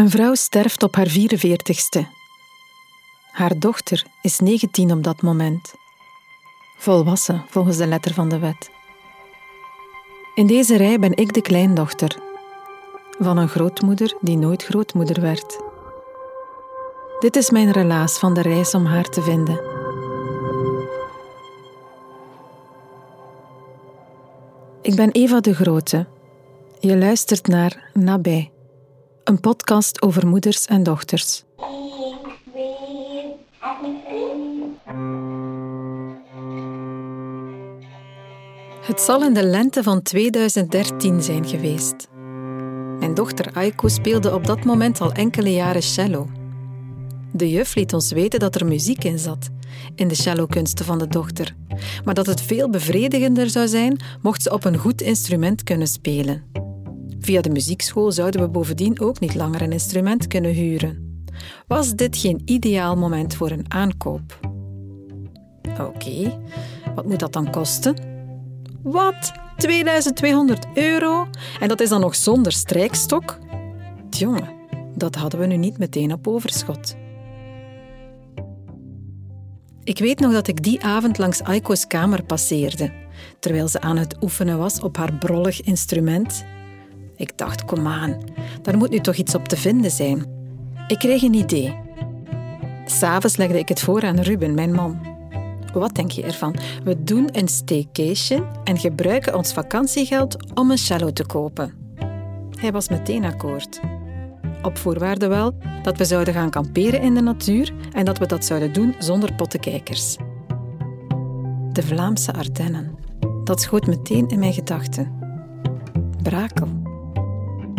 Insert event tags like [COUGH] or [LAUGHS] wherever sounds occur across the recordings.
Een vrouw sterft op haar 44ste. Haar dochter is 19 op dat moment. Volwassen volgens de letter van de wet. In deze rij ben ik de kleindochter van een grootmoeder die nooit grootmoeder werd. Dit is mijn relaas van de reis om haar te vinden. Ik ben Eva de Grote. Je luistert naar Nabij, een podcast over moeders en dochters. Het zal in de lente van 2013 zijn geweest. Mijn dochter Aiko speelde op dat moment al enkele jaren cello. De juf liet ons weten dat er muziek in zat, in de cellokunsten van de dochter, maar dat het veel bevredigender zou zijn mocht ze op een goed instrument kunnen spelen. Via de muziekschool zouden we bovendien ook niet langer een instrument kunnen huren. Was dit geen ideaal moment voor een aankoop? Oké, wat moet dat dan kosten? Wat? 2200 euro? En dat is dan nog zonder strijkstok? Jongen, dat hadden we nu niet meteen op overschot. Ik weet nog dat ik die avond langs Aiko's kamer passeerde, terwijl ze aan het oefenen was op haar brollig instrument. Ik dacht, kom aan, daar moet nu toch iets op te vinden zijn. Ik kreeg een idee. S'avonds legde ik het voor aan Ruben, mijn man. Wat denk je ervan? We doen een staycation en gebruiken ons vakantiegeld om een cello te kopen. Hij was meteen akkoord. Op voorwaarde wel dat we zouden gaan kamperen in de natuur en dat we dat zouden doen zonder pottenkijkers. De Vlaamse Ardennen. Dat schoot meteen in mijn gedachten. Brakel.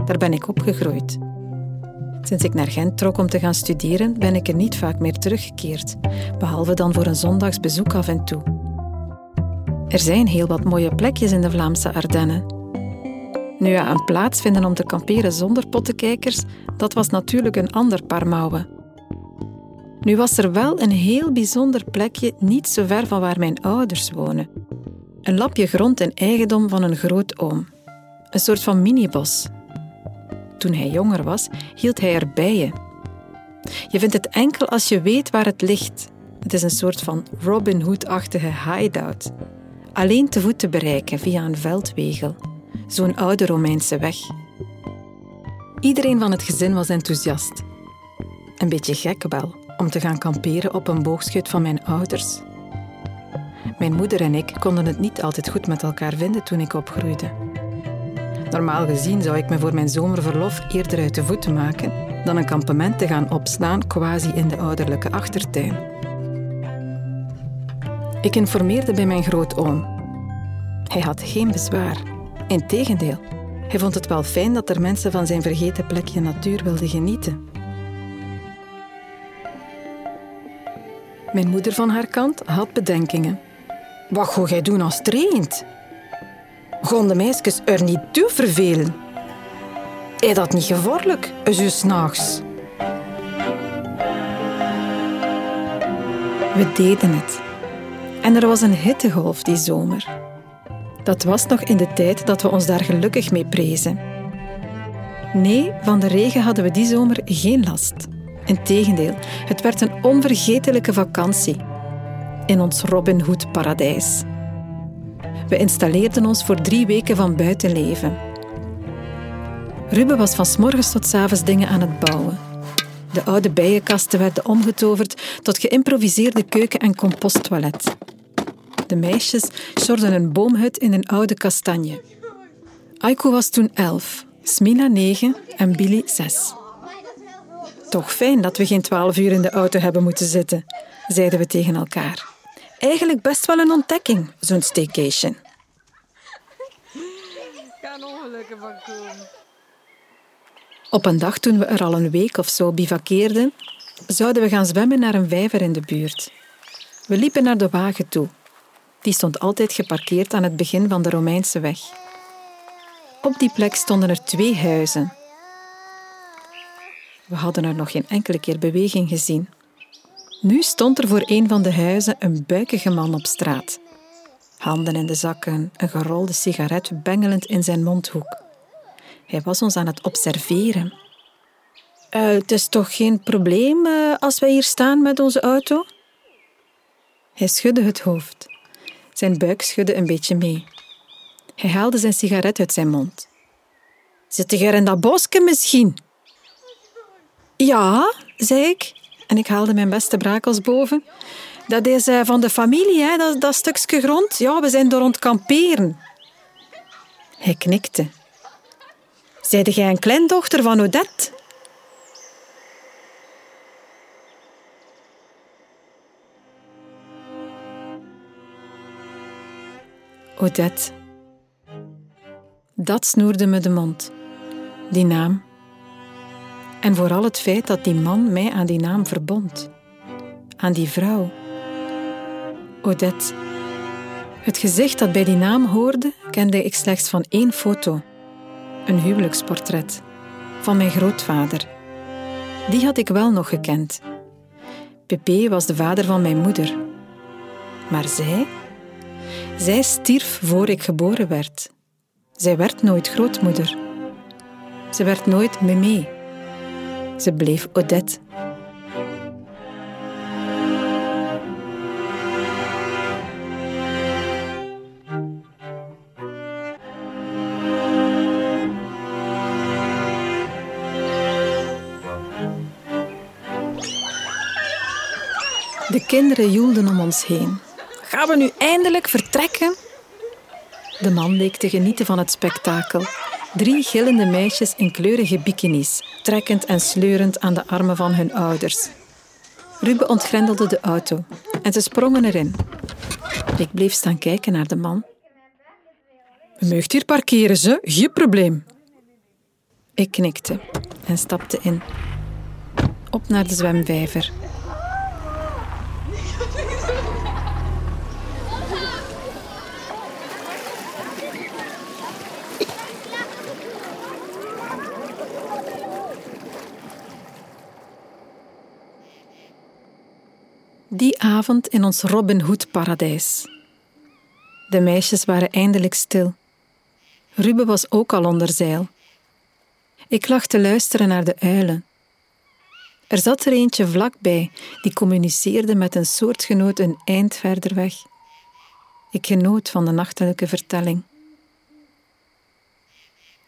Daar ben ik opgegroeid. Sinds ik naar Gent trok om te gaan studeren, ben ik er niet vaak meer teruggekeerd, behalve dan voor een zondagsbezoek af en toe. Er zijn heel wat mooie plekjes in de Vlaamse Ardennen. Nu ja, een plaats vinden om te kamperen zonder pottenkijkers, dat was natuurlijk een ander paar mouwen. Nu was er wel een heel bijzonder plekje niet zo ver van waar mijn ouders wonen. Een lapje grond in eigendom van een grootoom. Een soort van minibos toen hij jonger was, hield hij er bijen. Je vindt het enkel als je weet waar het ligt. Het is een soort van Robin Hood-achtige hideout. Alleen te voet te bereiken via een veldwegel. Zo'n oude Romeinse weg. Iedereen van het gezin was enthousiast. Een beetje gek wel, om te gaan kamperen op een boogschut van mijn ouders. Mijn moeder en ik konden het niet altijd goed met elkaar vinden toen ik opgroeide. Normaal gezien zou ik me voor mijn zomerverlof eerder uit de voeten maken dan een kampement te gaan opslaan quasi in de ouderlijke achtertuin. Ik informeerde bij mijn grootoom. Hij had geen bezwaar. Integendeel, hij vond het wel fijn dat er mensen van zijn vergeten plekje natuur wilden genieten. Mijn moeder van haar kant had bedenkingen. Wat ga jij doen als traint? Gaan de meisjes er niet toe vervelen? Is dat niet gevaarlijk, zo s'nachts? We deden het. En er was een hittegolf die zomer. Dat was nog in de tijd dat we ons daar gelukkig mee prezen. Nee, van de regen hadden we die zomer geen last. Integendeel, het werd een onvergetelijke vakantie in ons Robin Hood paradijs. We installeerden ons voor drie weken van buitenleven. Ruben was van morgens tot s avonds dingen aan het bouwen. De oude bijenkasten werden omgetoverd tot geïmproviseerde keuken- en composttoilet. De meisjes sjorden een boomhut in een oude kastanje. Aiko was toen elf, Smina negen en Billy zes. Toch fijn dat we geen twaalf uur in de auto hebben moeten zitten, zeiden we tegen elkaar eigenlijk best wel een ontdekking, zo'n staycation. Kan ongelukken van komen. Op een dag toen we er al een week of zo bivakkeerden, zouden we gaan zwemmen naar een vijver in de buurt. We liepen naar de wagen toe. Die stond altijd geparkeerd aan het begin van de Romeinse weg. Op die plek stonden er twee huizen. We hadden er nog geen enkele keer beweging gezien. Nu stond er voor een van de huizen een buikige man op straat. Handen in de zakken, een gerolde sigaret bengelend in zijn mondhoek. Hij was ons aan het observeren. Uh, het is toch geen probleem uh, als wij hier staan met onze auto? Hij schudde het hoofd. Zijn buik schudde een beetje mee. Hij haalde zijn sigaret uit zijn mond. Zit jij in dat bosje misschien? Ja, zei ik. En ik haalde mijn beste brakels boven. Dat is uh, van de familie, hè? Dat, dat stukje grond. Ja, we zijn door ontkamperen. Hij knikte. Zijde jij een kleindochter van Odette? Odette. Dat snoerde me de mond. Die naam. En vooral het feit dat die man mij aan die naam verbond. Aan die vrouw. Odette. Het gezicht dat bij die naam hoorde, kende ik slechts van één foto. Een huwelijksportret. Van mijn grootvader. Die had ik wel nog gekend. Pepe was de vader van mijn moeder. Maar zij? Zij stierf voor ik geboren werd. Zij werd nooit grootmoeder. Ze werd nooit Mémé. Ze bleef Odette. De kinderen joelden om ons heen. Gaan we nu eindelijk vertrekken? De man leek te genieten van het spektakel. Drie gillende meisjes in kleurige bikinis, trekkend en sleurend aan de armen van hun ouders. Ruben ontgrendelde de auto en ze sprongen erin. Ik bleef staan kijken naar de man. Je mag hier parkeren, ze, geen probleem. Ik knikte en stapte in. Op naar de zwemvijver. Die avond in ons Robin Hood-paradijs. De meisjes waren eindelijk stil. Ruben was ook al onder zeil. Ik lag te luisteren naar de uilen. Er zat er eentje vlakbij die communiceerde met een soortgenoot een eind verder weg. Ik genoot van de nachtelijke vertelling.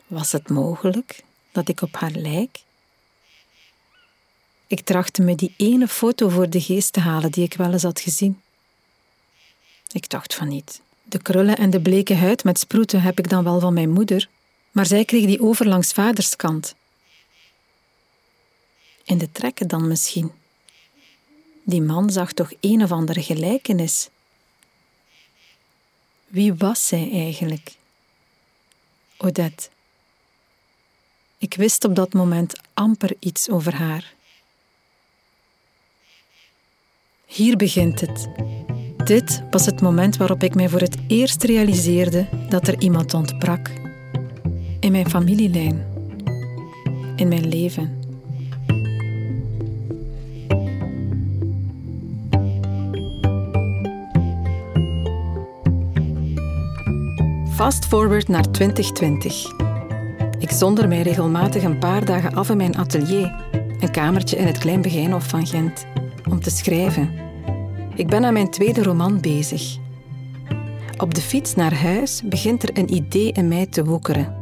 Was het mogelijk dat ik op haar lijk? Ik trachtte me die ene foto voor de geest te halen die ik wel eens had gezien. Ik dacht van niet. De krullen en de bleke huid met sproeten heb ik dan wel van mijn moeder, maar zij kreeg die over langs vaders kant. In de trekken dan misschien. Die man zag toch een of andere gelijkenis. Wie was zij eigenlijk? Odette. Ik wist op dat moment amper iets over haar. Hier begint het. Dit was het moment waarop ik mij voor het eerst realiseerde dat er iemand ontbrak. In mijn familielijn. In mijn leven. Fast forward naar 2020. Ik zonder mij regelmatig een paar dagen af in mijn atelier, een kamertje in het Klein Begijnhof van Gent, om te schrijven. Ik ben aan mijn tweede roman bezig. Op de fiets naar huis begint er een idee in mij te woekeren.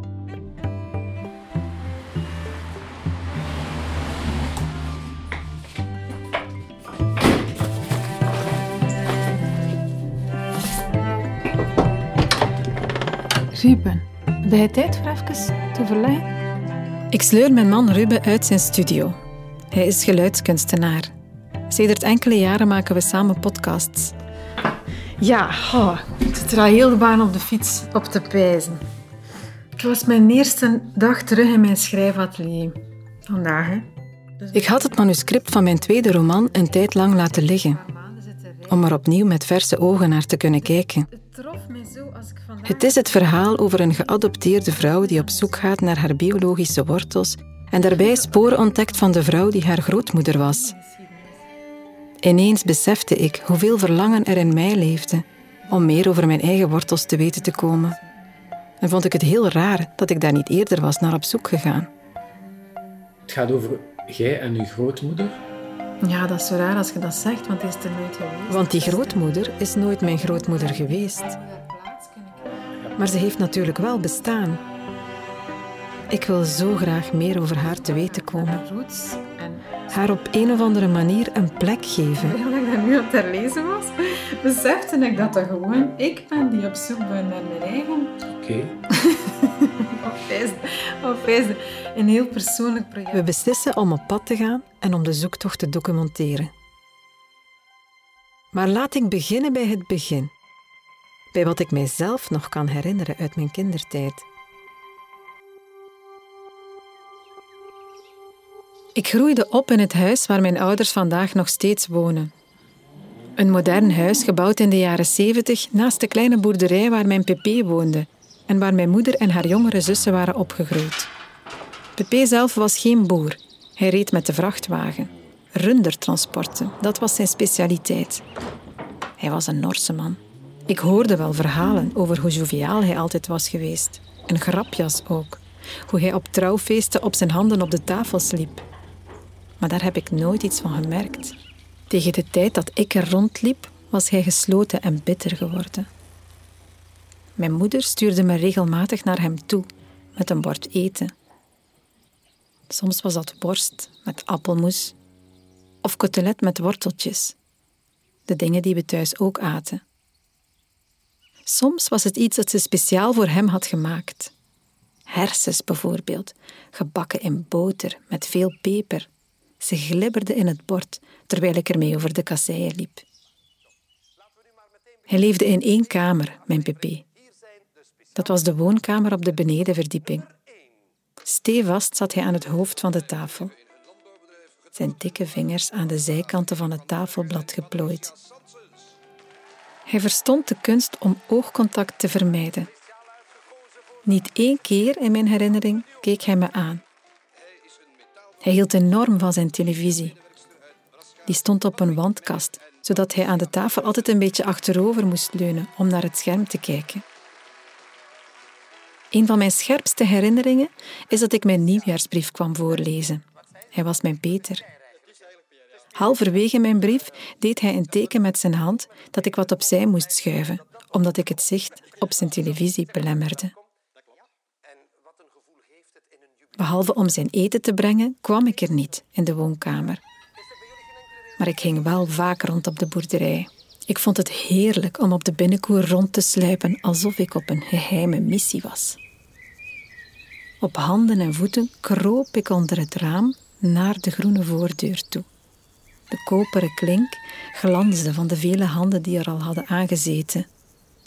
Ruben, heb je tijd voor even te verleggen? Ik sleur mijn man Ruben uit zijn studio. Hij is geluidskunstenaar. Sedert enkele jaren maken we samen podcasts. Ja, oh, al heel baan op de fiets op te pijzen. Het was mijn eerste dag terug in mijn schrijfatelier. Vandaag, hè. Ik had het manuscript van mijn tweede roman een tijd lang laten liggen. Om er opnieuw met verse ogen naar te kunnen kijken. Het is het verhaal over een geadopteerde vrouw die op zoek gaat naar haar biologische wortels en daarbij sporen ontdekt van de vrouw die haar grootmoeder was. Ineens besefte ik hoeveel verlangen er in mij leefde om meer over mijn eigen wortels te weten te komen. En vond ik het heel raar dat ik daar niet eerder was naar op zoek gegaan. Het gaat over jij en uw grootmoeder? Ja, dat is zo raar als je dat zegt, want die is er nooit geweest. Want die grootmoeder is nooit mijn grootmoeder geweest. Maar ze heeft natuurlijk wel bestaan. Ik wil zo graag meer over haar te weten komen. Haar op een of andere manier een plek geven. Terwijl ik dat nu aan het herlezen was, besefte ik dat dat gewoon ik ben die op zoek ben naar mijn eigen... Oké. [LAUGHS] of is een heel persoonlijk project. We beslissen om op pad te gaan en om de zoektocht te documenteren. Maar laat ik beginnen bij het begin. Bij wat ik mijzelf nog kan herinneren uit mijn kindertijd. Ik groeide op in het huis waar mijn ouders vandaag nog steeds wonen. Een modern huis gebouwd in de jaren 70 naast de kleine boerderij waar mijn pp woonde en waar mijn moeder en haar jongere zussen waren opgegroeid. Pepe zelf was geen boer. Hij reed met de vrachtwagen. Rundertransporten, dat was zijn specialiteit. Hij was een Norse man. Ik hoorde wel verhalen over hoe joviaal hij altijd was geweest. En grapjas ook. Hoe hij op trouwfeesten op zijn handen op de tafel sliep. Maar daar heb ik nooit iets van gemerkt. Tegen de tijd dat ik er rondliep, was hij gesloten en bitter geworden. Mijn moeder stuurde me regelmatig naar hem toe met een bord eten. Soms was dat worst met appelmoes of kotelet met worteltjes, de dingen die we thuis ook aten. Soms was het iets dat ze speciaal voor hem had gemaakt. Hersens bijvoorbeeld, gebakken in boter met veel peper. Ze glibberden in het bord terwijl ik ermee over de kasseien liep. Hij leefde in één kamer, mijn pp. Dat was de woonkamer op de benedenverdieping. Stevast zat hij aan het hoofd van de tafel. Zijn dikke vingers aan de zijkanten van het tafelblad geplooid. Hij verstond de kunst om oogcontact te vermijden. Niet één keer in mijn herinnering keek hij me aan. Hij hield enorm van zijn televisie. Die stond op een wandkast, zodat hij aan de tafel altijd een beetje achterover moest leunen om naar het scherm te kijken. Een van mijn scherpste herinneringen is dat ik mijn nieuwjaarsbrief kwam voorlezen. Hij was mijn Peter. Halverwege mijn brief deed hij een teken met zijn hand dat ik wat opzij moest schuiven, omdat ik het zicht op zijn televisie belemmerde. Behalve om zijn eten te brengen, kwam ik er niet in de woonkamer. Maar ik ging wel vaak rond op de boerderij. Ik vond het heerlijk om op de binnenkoer rond te sluipen alsof ik op een geheime missie was. Op handen en voeten kroop ik onder het raam naar de groene voordeur toe. De koperen klink glansde van de vele handen die er al hadden aangezeten.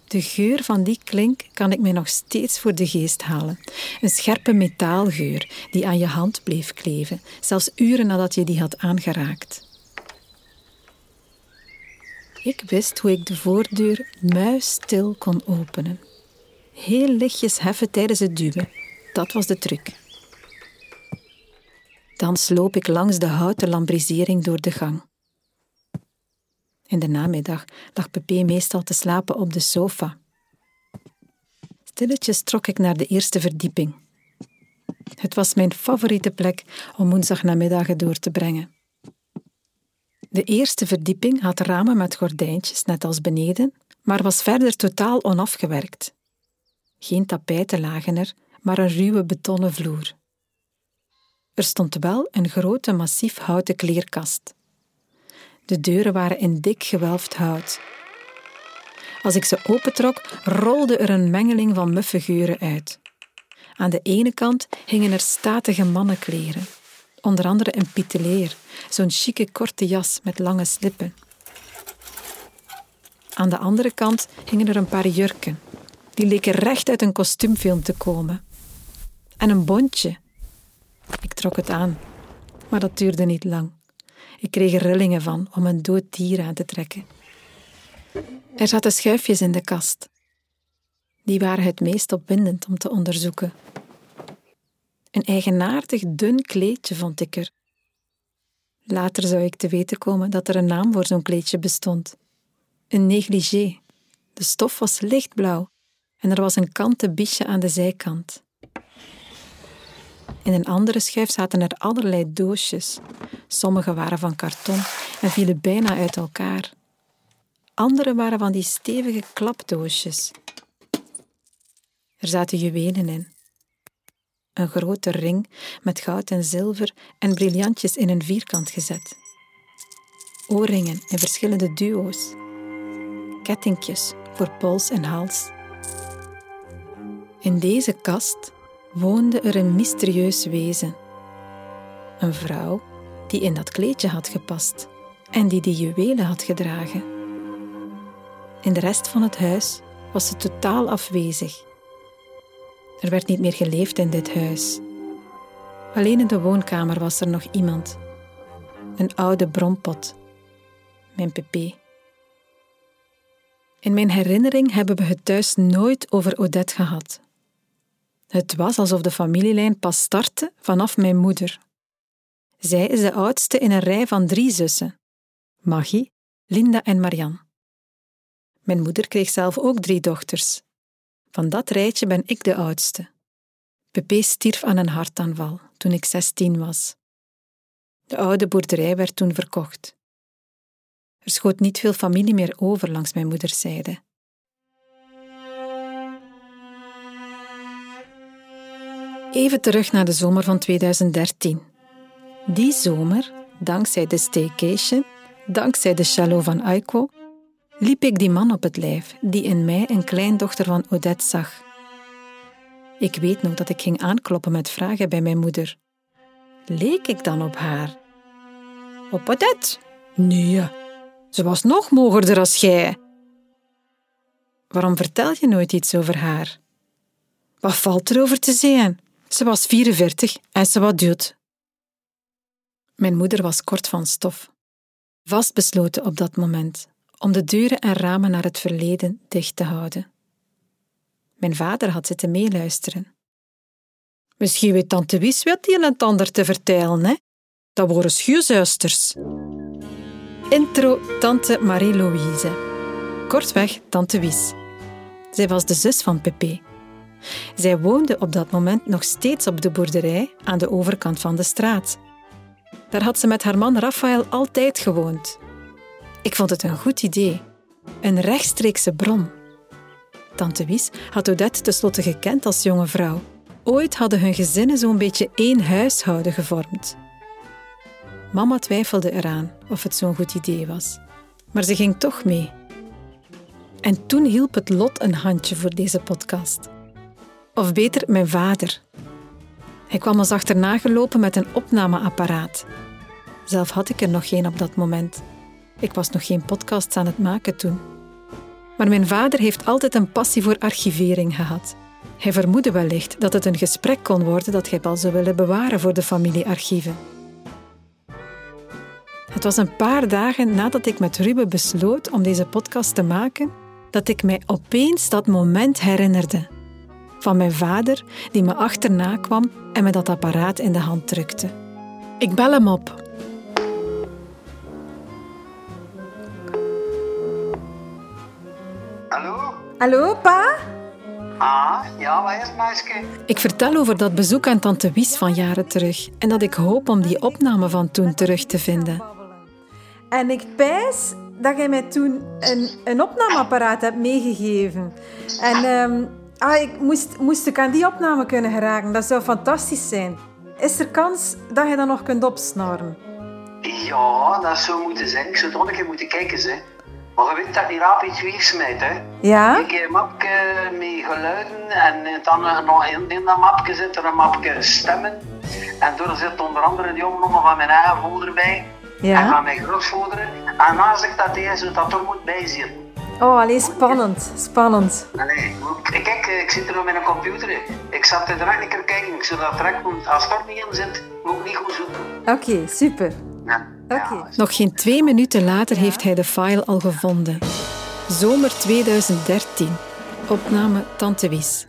De geur van die klink kan ik mij nog steeds voor de geest halen. Een scherpe metaalgeur die aan je hand bleef kleven, zelfs uren nadat je die had aangeraakt. Ik wist hoe ik de voordeur muisstil kon openen. Heel lichtjes heffen tijdens het duwen. Dat was de truc. Dan sloop ik langs de houten lambrisering door de gang. In de namiddag lag Pepe meestal te slapen op de sofa. Stilletjes trok ik naar de eerste verdieping. Het was mijn favoriete plek om woensdagnamiddagen door te brengen. De eerste verdieping had ramen met gordijntjes, net als beneden, maar was verder totaal onafgewerkt. Geen tapijten lagen er, maar een ruwe betonnen vloer. Er stond wel een grote massief houten kleerkast. De deuren waren in dik gewelfd hout. Als ik ze opentrok, rolde er een mengeling van muffe geuren uit. Aan de ene kant hingen er statige mannenkleren, onder andere een piteleer, zo'n chique korte jas met lange slippen. Aan de andere kant hingen er een paar jurken, die leken recht uit een kostuumfilm te komen. En een bontje. Ik trok het aan, maar dat duurde niet lang. Ik kreeg rillingen van om een dood dier aan te trekken. Er zaten schuifjes in de kast. Die waren het meest opwindend om te onderzoeken. Een eigenaardig dun kleedje vond ik er. Later zou ik te weten komen dat er een naam voor zo'n kleedje bestond. Een négligé. De stof was lichtblauw en er was een kanten biesje aan de zijkant. In een andere schuif zaten er allerlei doosjes. Sommige waren van karton en vielen bijna uit elkaar. Andere waren van die stevige klapdoosjes. Er zaten juwelen in. Een grote ring met goud en zilver en briljantjes in een vierkant gezet. Oorringen in verschillende duo's. Kettingjes voor pols en hals. In deze kast woonde er een mysterieus wezen. Een vrouw die in dat kleedje had gepast en die die juwelen had gedragen. In de rest van het huis was ze totaal afwezig. Er werd niet meer geleefd in dit huis. Alleen in de woonkamer was er nog iemand. Een oude bronpot. Mijn pp. In mijn herinnering hebben we het thuis nooit over Odette gehad. Het was alsof de familielijn pas startte vanaf mijn moeder. Zij is de oudste in een rij van drie zussen: Maggie, Linda en Marianne. Mijn moeder kreeg zelf ook drie dochters. Van dat rijtje ben ik de oudste. Pepe stierf aan een hartaanval toen ik zestien was. De oude boerderij werd toen verkocht. Er schoot niet veel familie meer over langs mijn moederszijde. Even terug naar de zomer van 2013. Die zomer, dankzij de staycation, dankzij de chalet van Aiko, liep ik die man op het lijf die in mij een kleindochter van Odette zag. Ik weet nog dat ik ging aankloppen met vragen bij mijn moeder. Leek ik dan op haar? Op Odette? Nee, ze was nog mogerder als jij. Waarom vertel je nooit iets over haar? Wat valt er over te zeggen? Ze was 44 en ze was dood. Mijn moeder was kort van stof. Vastbesloten op dat moment om de deuren en ramen naar het verleden dicht te houden. Mijn vader had zitten meeluisteren. Misschien weet tante Wies wat die en ander te vertellen, hè? Dat worden schuurzuisters. Intro tante Marie-Louise. Kortweg tante Wies. Zij was de zus van Pepe. Zij woonde op dat moment nog steeds op de boerderij aan de overkant van de straat. Daar had ze met haar man Raphaël altijd gewoond. Ik vond het een goed idee. Een rechtstreekse bron. Tante Wies had Odette tenslotte gekend als jonge vrouw. Ooit hadden hun gezinnen zo'n beetje één huishouden gevormd. Mama twijfelde eraan of het zo'n goed idee was. Maar ze ging toch mee. En toen hielp het lot een handje voor deze podcast. Of beter, mijn vader. Hij kwam ons achterna gelopen met een opnameapparaat. Zelf had ik er nog geen op dat moment. Ik was nog geen podcasts aan het maken toen. Maar mijn vader heeft altijd een passie voor archivering gehad. Hij vermoedde wellicht dat het een gesprek kon worden dat hij wel zou willen bewaren voor de familiearchieven. Het was een paar dagen nadat ik met Ruben besloot om deze podcast te maken, dat ik mij opeens dat moment herinnerde. Van mijn vader die me achterna kwam en me dat apparaat in de hand drukte. Ik bel hem op. Hallo? Hallo, pa? Ah, ja, wat is het, meisje? Ik vertel over dat bezoek aan tante Wies van jaren terug en dat ik hoop om die opname van toen terug te vinden. En ik pijs dat jij mij toen een, een opnameapparaat hebt meegegeven. En ehm, ah, ik moest, moest ik aan die opname kunnen geraken. Dat zou fantastisch zijn. Is er kans dat je dat nog kunt opsnorren? Ja, dat zou moeten zijn. Ik zou toch een keer moeten kijken, hè. Maar je weet dat die raap iets weersmijt, hè. Ja? Ik heb een mapje met geluiden en eh, dan nog in, in dat mapje zit er een mapje stemmen. En daar zit onder andere die opname van mijn eigen vader bij. Ja. En van mijn grootvader. En naast ik dat hij zo dat er moet bijzien. Oh, alleen spannend. Spannend. Allee, kijk, kijk, ik zit er nog met een computer. Ik zat er direct een keer kijken. Ik zou dat direct, als het er niet in zit, moet ik niet goed zoeken. Oké, super. Ja. Nog geen twee minuten later heeft hij de file al gevonden. Zomer 2013. Opname Tante Wies.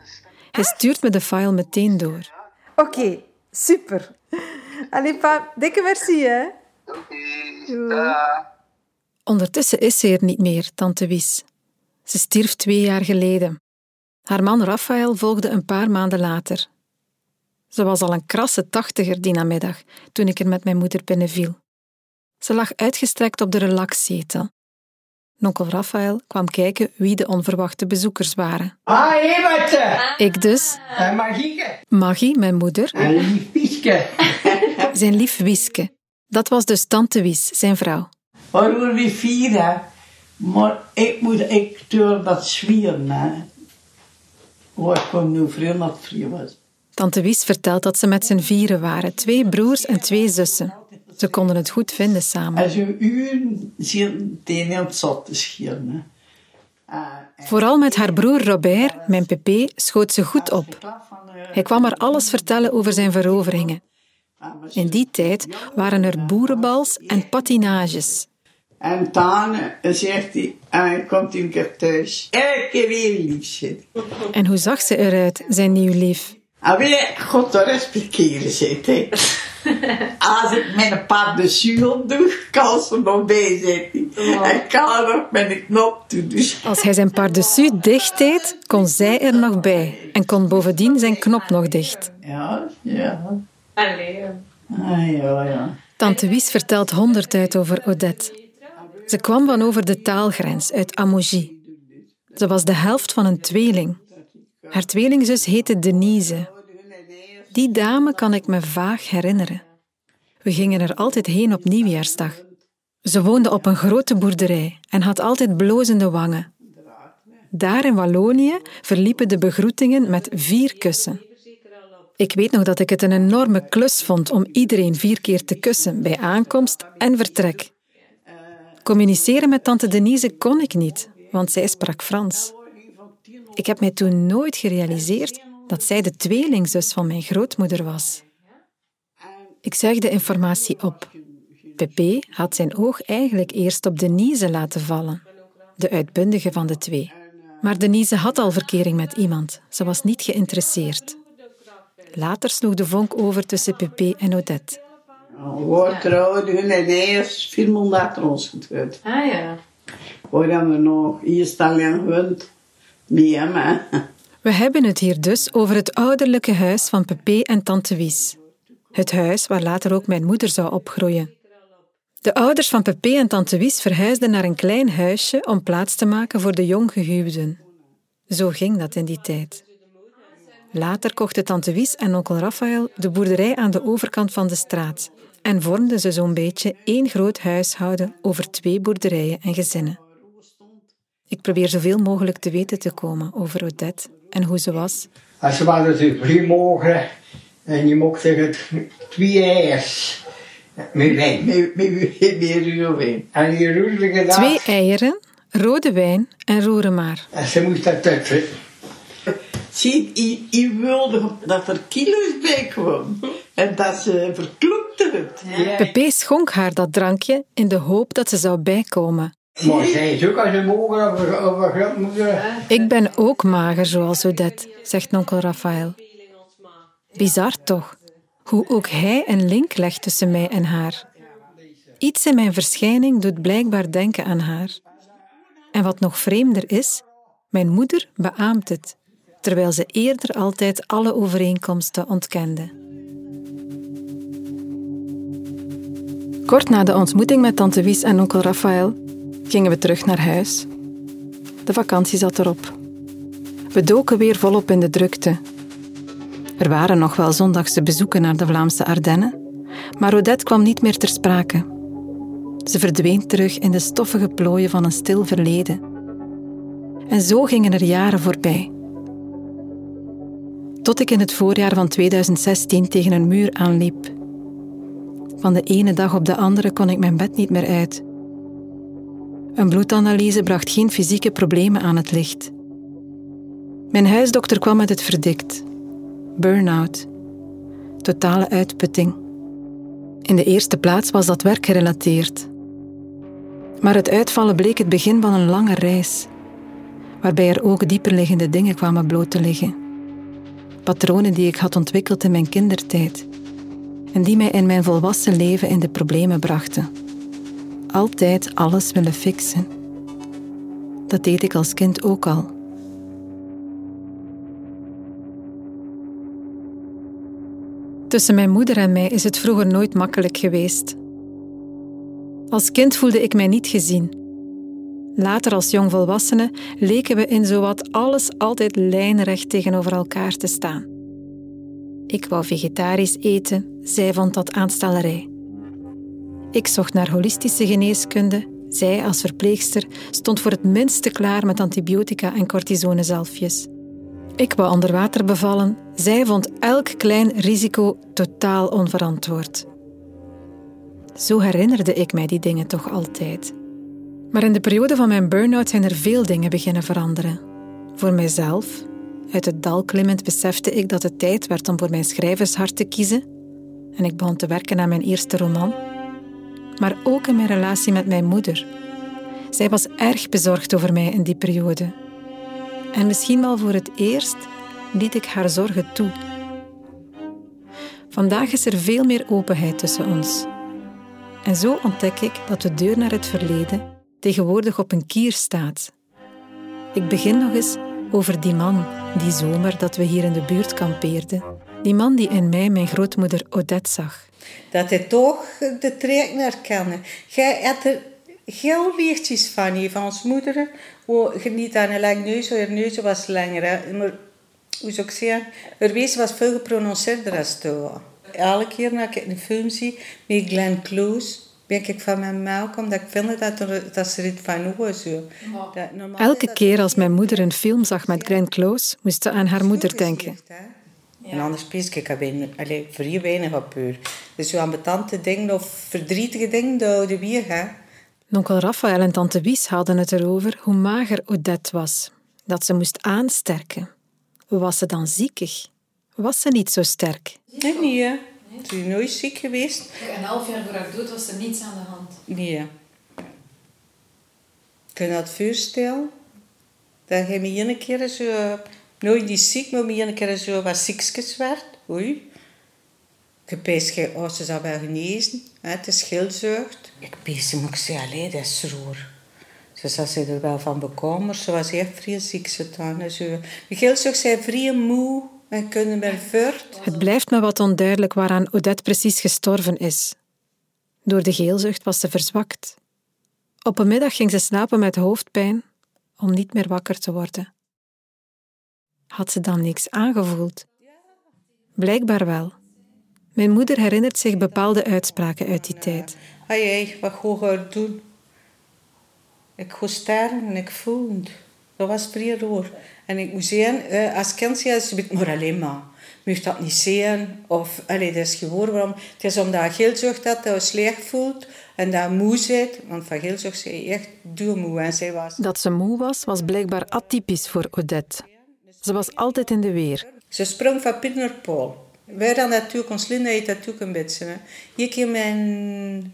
Hij stuurt me de file meteen door. Oké, super. Allee, pa, dikke merci, hè. Oké. Ondertussen is ze er niet meer, tante Wies. Ze stierf twee jaar geleden. Haar man Raphaël volgde een paar maanden later. Ze was al een krasse tachtiger die namiddag, toen ik er met mijn moeder binnenviel. Ze lag uitgestrekt op de relaxzetel. Nonkel Raphaël kwam kijken wie de onverwachte bezoekers waren. Ah, Everte! Ik dus, En Magieke. Maggie, mijn moeder, En lief Pieske. [LAUGHS] zijn lief Wieske. Dat was dus tante Wies, zijn vrouw. Waarom we vieren? Maar ik moet, ik durf dat zwieren, hè. Waar ik nu vroeger dat vrij was. Tante Wies vertelt dat ze met z'n vieren waren, twee broers en twee zussen. Ze konden het goed vinden samen. En zo'n uur zitten tegen heel zat te scheren, en- Vooral met haar broer Robert, mijn pp, schoot ze goed op. Hij kwam haar alles vertellen over zijn veroveringen. In die tijd waren er boerenbals en patinages. En dan zegt hij, en hij komt een keer thuis. Elke keer weer lief zitten. En hoe zag ze eruit, zijn nieuw lief? En weer God te respecteren zit, hè. [LAUGHS] Als ik met een paar de zuur doe, kan ze nog bij zitten. En kan er nog een knop toe. Dus Als hij zijn pardessus dicht deed, kon zij er nog bij en kon bovendien zijn knop nog dicht. ja, ja. Allee. Ah, ja, ja. Tante Wies vertelt honderd over Odette. Ze kwam van over de taalgrens uit Amougy. Ze was de helft van een tweeling. Haar tweelingzus heette Denise. Die dame kan ik me vaag herinneren. We gingen er altijd heen op nieuwjaarsdag. Ze woonde op een grote boerderij en had altijd blozende wangen. Daar in Wallonië verliepen de begroetingen met vier kussen. Ik weet nog dat ik het een enorme klus vond om iedereen vier keer te kussen bij aankomst en vertrek. Communiceren met tante Denise kon ik niet, want zij sprak Frans. Ik heb mij toen nooit gerealiseerd dat zij de tweelingzus van mijn grootmoeder was. Ik zuigde informatie op. Pepe had zijn oog eigenlijk eerst op Denise laten vallen, de uitbundige van de twee. Maar Denise had al verkering met iemand. Ze was niet geïnteresseerd. Later sloeg de vonk over tussen Pepe en Odette. We trouwden hun en eerst vier maanden achter ons getrouwd. Ah ja. We hebben nog eerst alleen gewend. Met hem, hè. We hebben het hier dus over het ouderlijke huis van Pepe en tante Wies. Het huis waar later ook mijn moeder zou opgroeien. De ouders van Pepe en tante Wies verhuisden naar een klein huisje om plaats te maken voor de jonggehuwden. Zo ging dat in die tijd. Later kochten tante Wies en onkel Raphaël de boerderij aan de overkant van de straat en vormden ze zo'n beetje één groot huishouden over twee boerderijen en gezinnen. Ik probeer zoveel mogelijk te weten te komen over Odette en hoe ze was. Als ze waren natuurlijk drie morgen en je mocht zeggen twee eiers met wijn. Met, met, met. En die dag, Twee eieren, rode wijn en roeremaar. en ze moest dat tussen. Zie, ik, ik wilde dat er kilo's bij. En dat ze verkloekte het. Pepe schonk haar dat drankje in de hoop dat ze zou bijkomen. Maar zij is ook als een mogen over, over grootmoeder. Ik ben ook mager zoals Odette, zegt onkel Raphaël. Bizar toch, hoe ook hij een link legt tussen mij en haar. Iets in mijn verschijning doet blijkbaar denken aan haar. En wat nog vreemder is, mijn moeder beaamt het, terwijl ze eerder altijd alle overeenkomsten ontkende. Kort na de ontmoeting met tante Wies en onkel Raphaël gingen we terug naar huis. De vakantie zat erop. We doken weer volop in de drukte. Er waren nog wel zondagse bezoeken naar de Vlaamse Ardennen, maar Odette kwam niet meer ter sprake. Ze verdween terug in de stoffige plooien van een stil verleden. En zo gingen er jaren voorbij. Tot ik in het voorjaar van 2016 tegen een muur aanliep. Van de ene dag op de andere kon ik mijn bed niet meer uit. Een bloedanalyse bracht geen fysieke problemen aan het licht. Mijn huisdokter kwam met het verdict. Burn-out. Totale uitputting. In de eerste plaats was dat werkgerelateerd. Maar het uitvallen bleek het begin van een lange reis, waarbij er ook dieperliggende dingen kwamen bloot te liggen. Patronen die ik had ontwikkeld in mijn kindertijd en die mij in mijn volwassen leven in de problemen brachten. Altijd alles willen fixen. Dat deed ik als kind ook al. Tussen mijn moeder en mij is het vroeger nooit makkelijk geweest. Als kind voelde ik mij niet gezien. Later als jongvolwassene leken we in zowat alles altijd lijnrecht tegenover elkaar te staan. Ik wou vegetarisch eten, zij vond dat aanstellerij. Ik zocht naar holistische geneeskunde, zij als verpleegster stond voor het minste klaar met antibiotica en cortisonezalfjes. Ik wou onder water bevallen, zij vond elk klein risico totaal onverantwoord. Zo herinnerde ik mij die dingen toch altijd. Maar in de periode van mijn burn-out zijn er veel dingen beginnen veranderen. Voor mijzelf, uit het dal klimmend, besefte ik dat het tijd werd om voor mijn schrijvershart te kiezen. En ik begon te werken aan mijn eerste roman. Maar ook in mijn relatie met mijn moeder. Zij was erg bezorgd over mij in die periode. En misschien wel voor het eerst liet ik haar zorgen toe. Vandaag is er veel meer openheid tussen ons. En zo ontdek ik dat de deur naar het verleden tegenwoordig op een kier staat. Ik begin nog eens over die man, die zomer dat we hier in de buurt kampeerden. Die man die in mij mijn grootmoeder Odette zag. Dat hij toch de trek herkennen. Jij hebt er heel lichtjes van je, van ons moeder. Oh, je niet aan een lang neus, haar neus was langer. Maar, hoe zou ik zeggen, haar wezen was veel geprononceerder als. Elke keer als ik een film zie met Glenn Close, ben ik van mijn melk, omdat ik vind dat, er, dat ze het van hoe Elke keer als mijn moeder een film zag met Glenn Close, moest ze aan haar moeder denken. En anders spees ik alleen, vrij weinig op puur. Dus zo ambetante dingen of verdrietige dingen, de weer, hè. Onkel Raphaël en tante Wies hadden het erover hoe mager Odette was. Dat ze moest aansterken. Was ze dan ziekig? Was ze niet zo sterk? Nee, niet, hè. Ze is nooit ziek geweest. Een half jaar voor haar dood was er niets aan de hand. Nee. Kun je dat voorstellen? Dat je me een keer zo... Nooit niet ziek, maar me een keer zo wat ziekjes werd. Oei. Je peest oh, ze zou wel genezen. Hè, het is schildzucht. Ik pees hem, ik zei, allee, dat is roer. Ze zei ze er wel van bekomen, ze was echt vrij ziek. Ze dan, schildzucht zei vrij moe en kunnen. Het blijft me wat onduidelijk waaraan Odette precies gestorven is. Door de geelzucht was ze verzwakt. Op een middag ging ze slapen met hoofdpijn om niet meer wakker te worden. Had ze dan niks aangevoeld? Blijkbaar wel. Mijn moeder herinnert zich bepaalde uitspraken uit die tijd. Hey, wat ga je doen? Ik ga sterven en ik voel het. Dat was vrij roer. En ik moet zeggen, eh, als kind zei ze, maar alleen maar. Je moet dat niet zien. Of, allee, dat is gewoon waarom. Het is omdat je geelzucht dat je slecht voelt. En dat moe zit. Want van geelzucht zei je echt moe. En zij was... Dat ze moe was, was blijkbaar atypisch voor Odette. Ze was altijd in de weer. Ze sprong van Piet naar Paul. Wij dan natuurlijk, ons Linda heet dat ook een beetje. Hè. Je keer mijn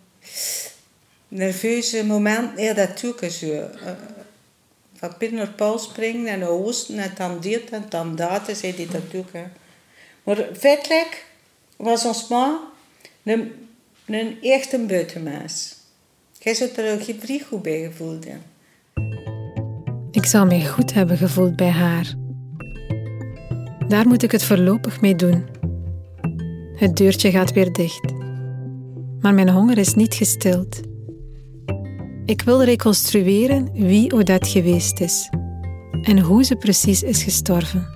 nerveuze moment, ja, dat ook zo. Van Piet naar Paul springen en oosten en dan dit en dan dat, zei die dat ook. Hè. Maar feitelijk was ons ma een, een echte buitenmens. Jij zou er ook geen goed bij gevoeld. Ik zou mij goed hebben gevoeld bij haar. Daar moet ik het voorlopig mee doen. Het deurtje gaat weer dicht. Maar mijn honger is niet gestild. Ik wil reconstrueren wie Odette geweest is en hoe ze precies is gestorven.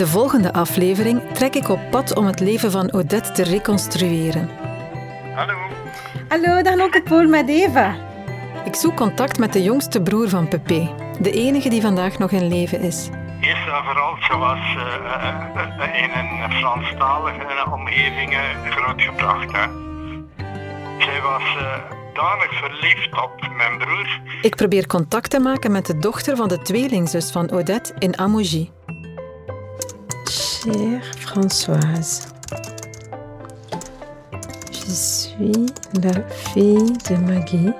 De volgende aflevering trek ik op pad om het leven van Odette te reconstrueren. Hallo. Hallo, dag onkel Paul met Eva. Ik zoek contact met de jongste broer van Pepe, de enige die vandaag nog in leven is. Eerst en vooral, ze was uh, uh, in een Franstalige omgeving grootgebracht. Hè. Zij was danig verliefd op mijn broer. Ik probeer contact te maken met de dochter van de tweelingzus van Odette in Amougy. Chère Françoise, je suis la fille de Maggie.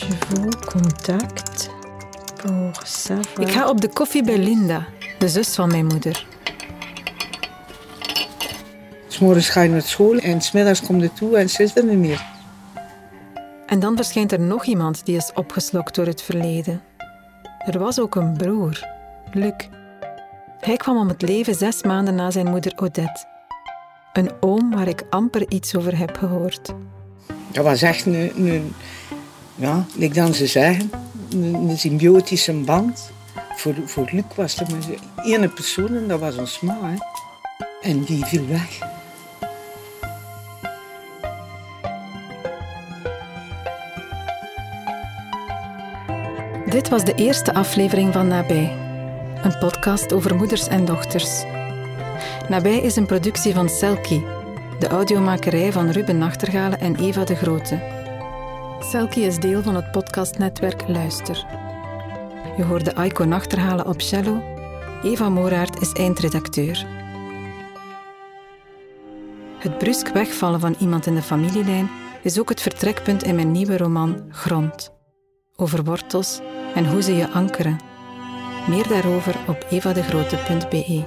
Rendezvous, contact. Pour savoir. Ik ga op de koffie bij Linda, de zus van mijn moeder. S'morgens ga je naar school en smiddags komt er toe en ze is er niet meer. En dan verschijnt er nog iemand die is opgeslokt door het verleden. Er was ook een broer, Luc. Hij kwam om het leven zes maanden na zijn moeder Odette. Een oom waar ik amper iets over heb gehoord. Dat was echt een, een ja, ik dan ze zeggen, een, een symbiotische band. Voor, voor Luc was er maar één persoon en dat was ons ma. Hè. En die viel weg. Dit was de eerste aflevering van Nabij, een podcast over moeders en dochters. Nabij is een productie van Selkie, de audiomakerij van Ruben Nachtergalen en Eva de Grote. Selkie is deel van het podcastnetwerk Luister. Je hoorde Aiko Nachterhalen op cello. Eva Moraert is eindredacteur. Het brusk wegvallen van iemand in de familielijn is ook het vertrekpunt in mijn nieuwe roman Grond. Over wortels en hoe ze je ankeren. Meer daarover op evadegrote.be.